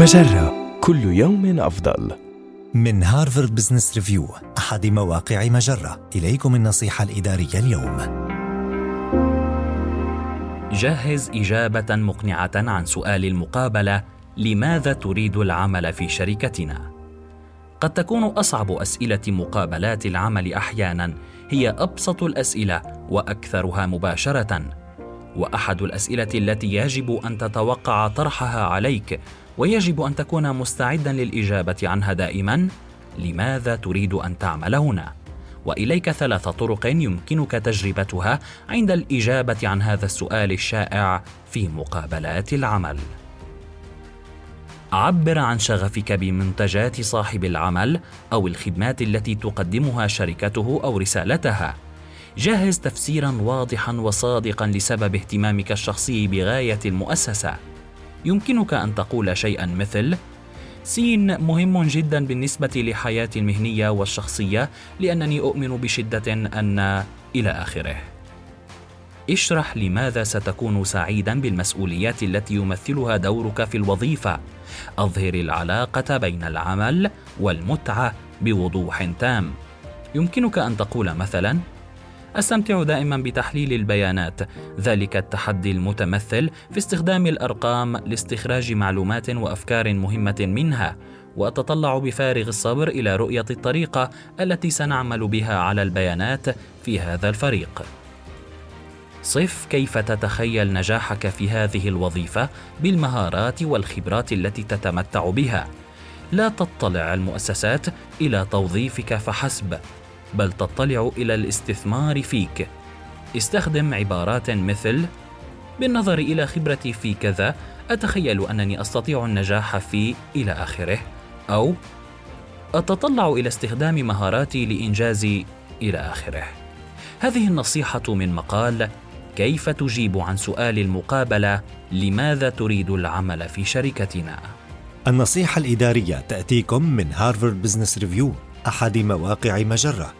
مجرة كل يوم أفضل. من Harvard Business Review أحد مواقع مجرة إليكم النصيحة الإدارية اليوم جهز إجابة مقنعة عن سؤال المقابلة لماذا تريد العمل في شركتنا؟ قد تكون أصعب أسئلة مقابلات العمل أحياناً هي أبسط الأسئلة وأكثرها مباشرة وأحد الأسئلة التي يجب أن تتوقع طرحها عليك ويجب أن تكون مستعدا للإجابة عنها دائما لماذا تريد أن تعمل هنا؟ وإليك ثلاث طرق يمكنك تجربتها عند الإجابة عن هذا السؤال الشائع في مقابلات العمل. عبر عن شغفك بمنتجات صاحب العمل أو الخدمات التي تقدمها شركته أو رسالتها. جهز تفسيرا واضحا وصادقا لسبب اهتمامك الشخصي بغاية المؤسسة. يمكنك أن تقول شيئا مثل سين مهم جدا بالنسبة لحياتي المهنية والشخصية لأنني أؤمن بشدة أن إلى آخره. اشرح لماذا ستكون سعيدا بالمسؤوليات التي يمثلها دورك في الوظيفة. أظهر العلاقة بين العمل والمتعة بوضوح تام. يمكنك أن تقول مثلا أستمتع دائما بتحليل البيانات. ذلك التحدي المتمثل في استخدام الأرقام لاستخراج معلومات وأفكار مهمة منها وأتطلع بفارغ الصبر إلى رؤية الطريقة التي سنعمل بها على البيانات في هذا الفريق. صف كيف تتخيل نجاحك في هذه الوظيفة بالمهارات والخبرات التي تتمتع بها. لا تطلع المؤسسات إلى توظيفك فحسب. بل تطلع إلى الاستثمار فيك. استخدم عبارات مثل بالنظر إلى خبرتي في كذا أتخيل أنني أستطيع النجاح في إلى آخره. أو أتطلع إلى استخدام مهاراتي لانجاز إلى آخره. هذه النصيحة من مقال كيف تجيب عن سؤال المقابلة لماذا تريد العمل في شركتنا؟ النصيحة الإدارية تأتيكم من Harvard Business Review أحد مواقع مجرة.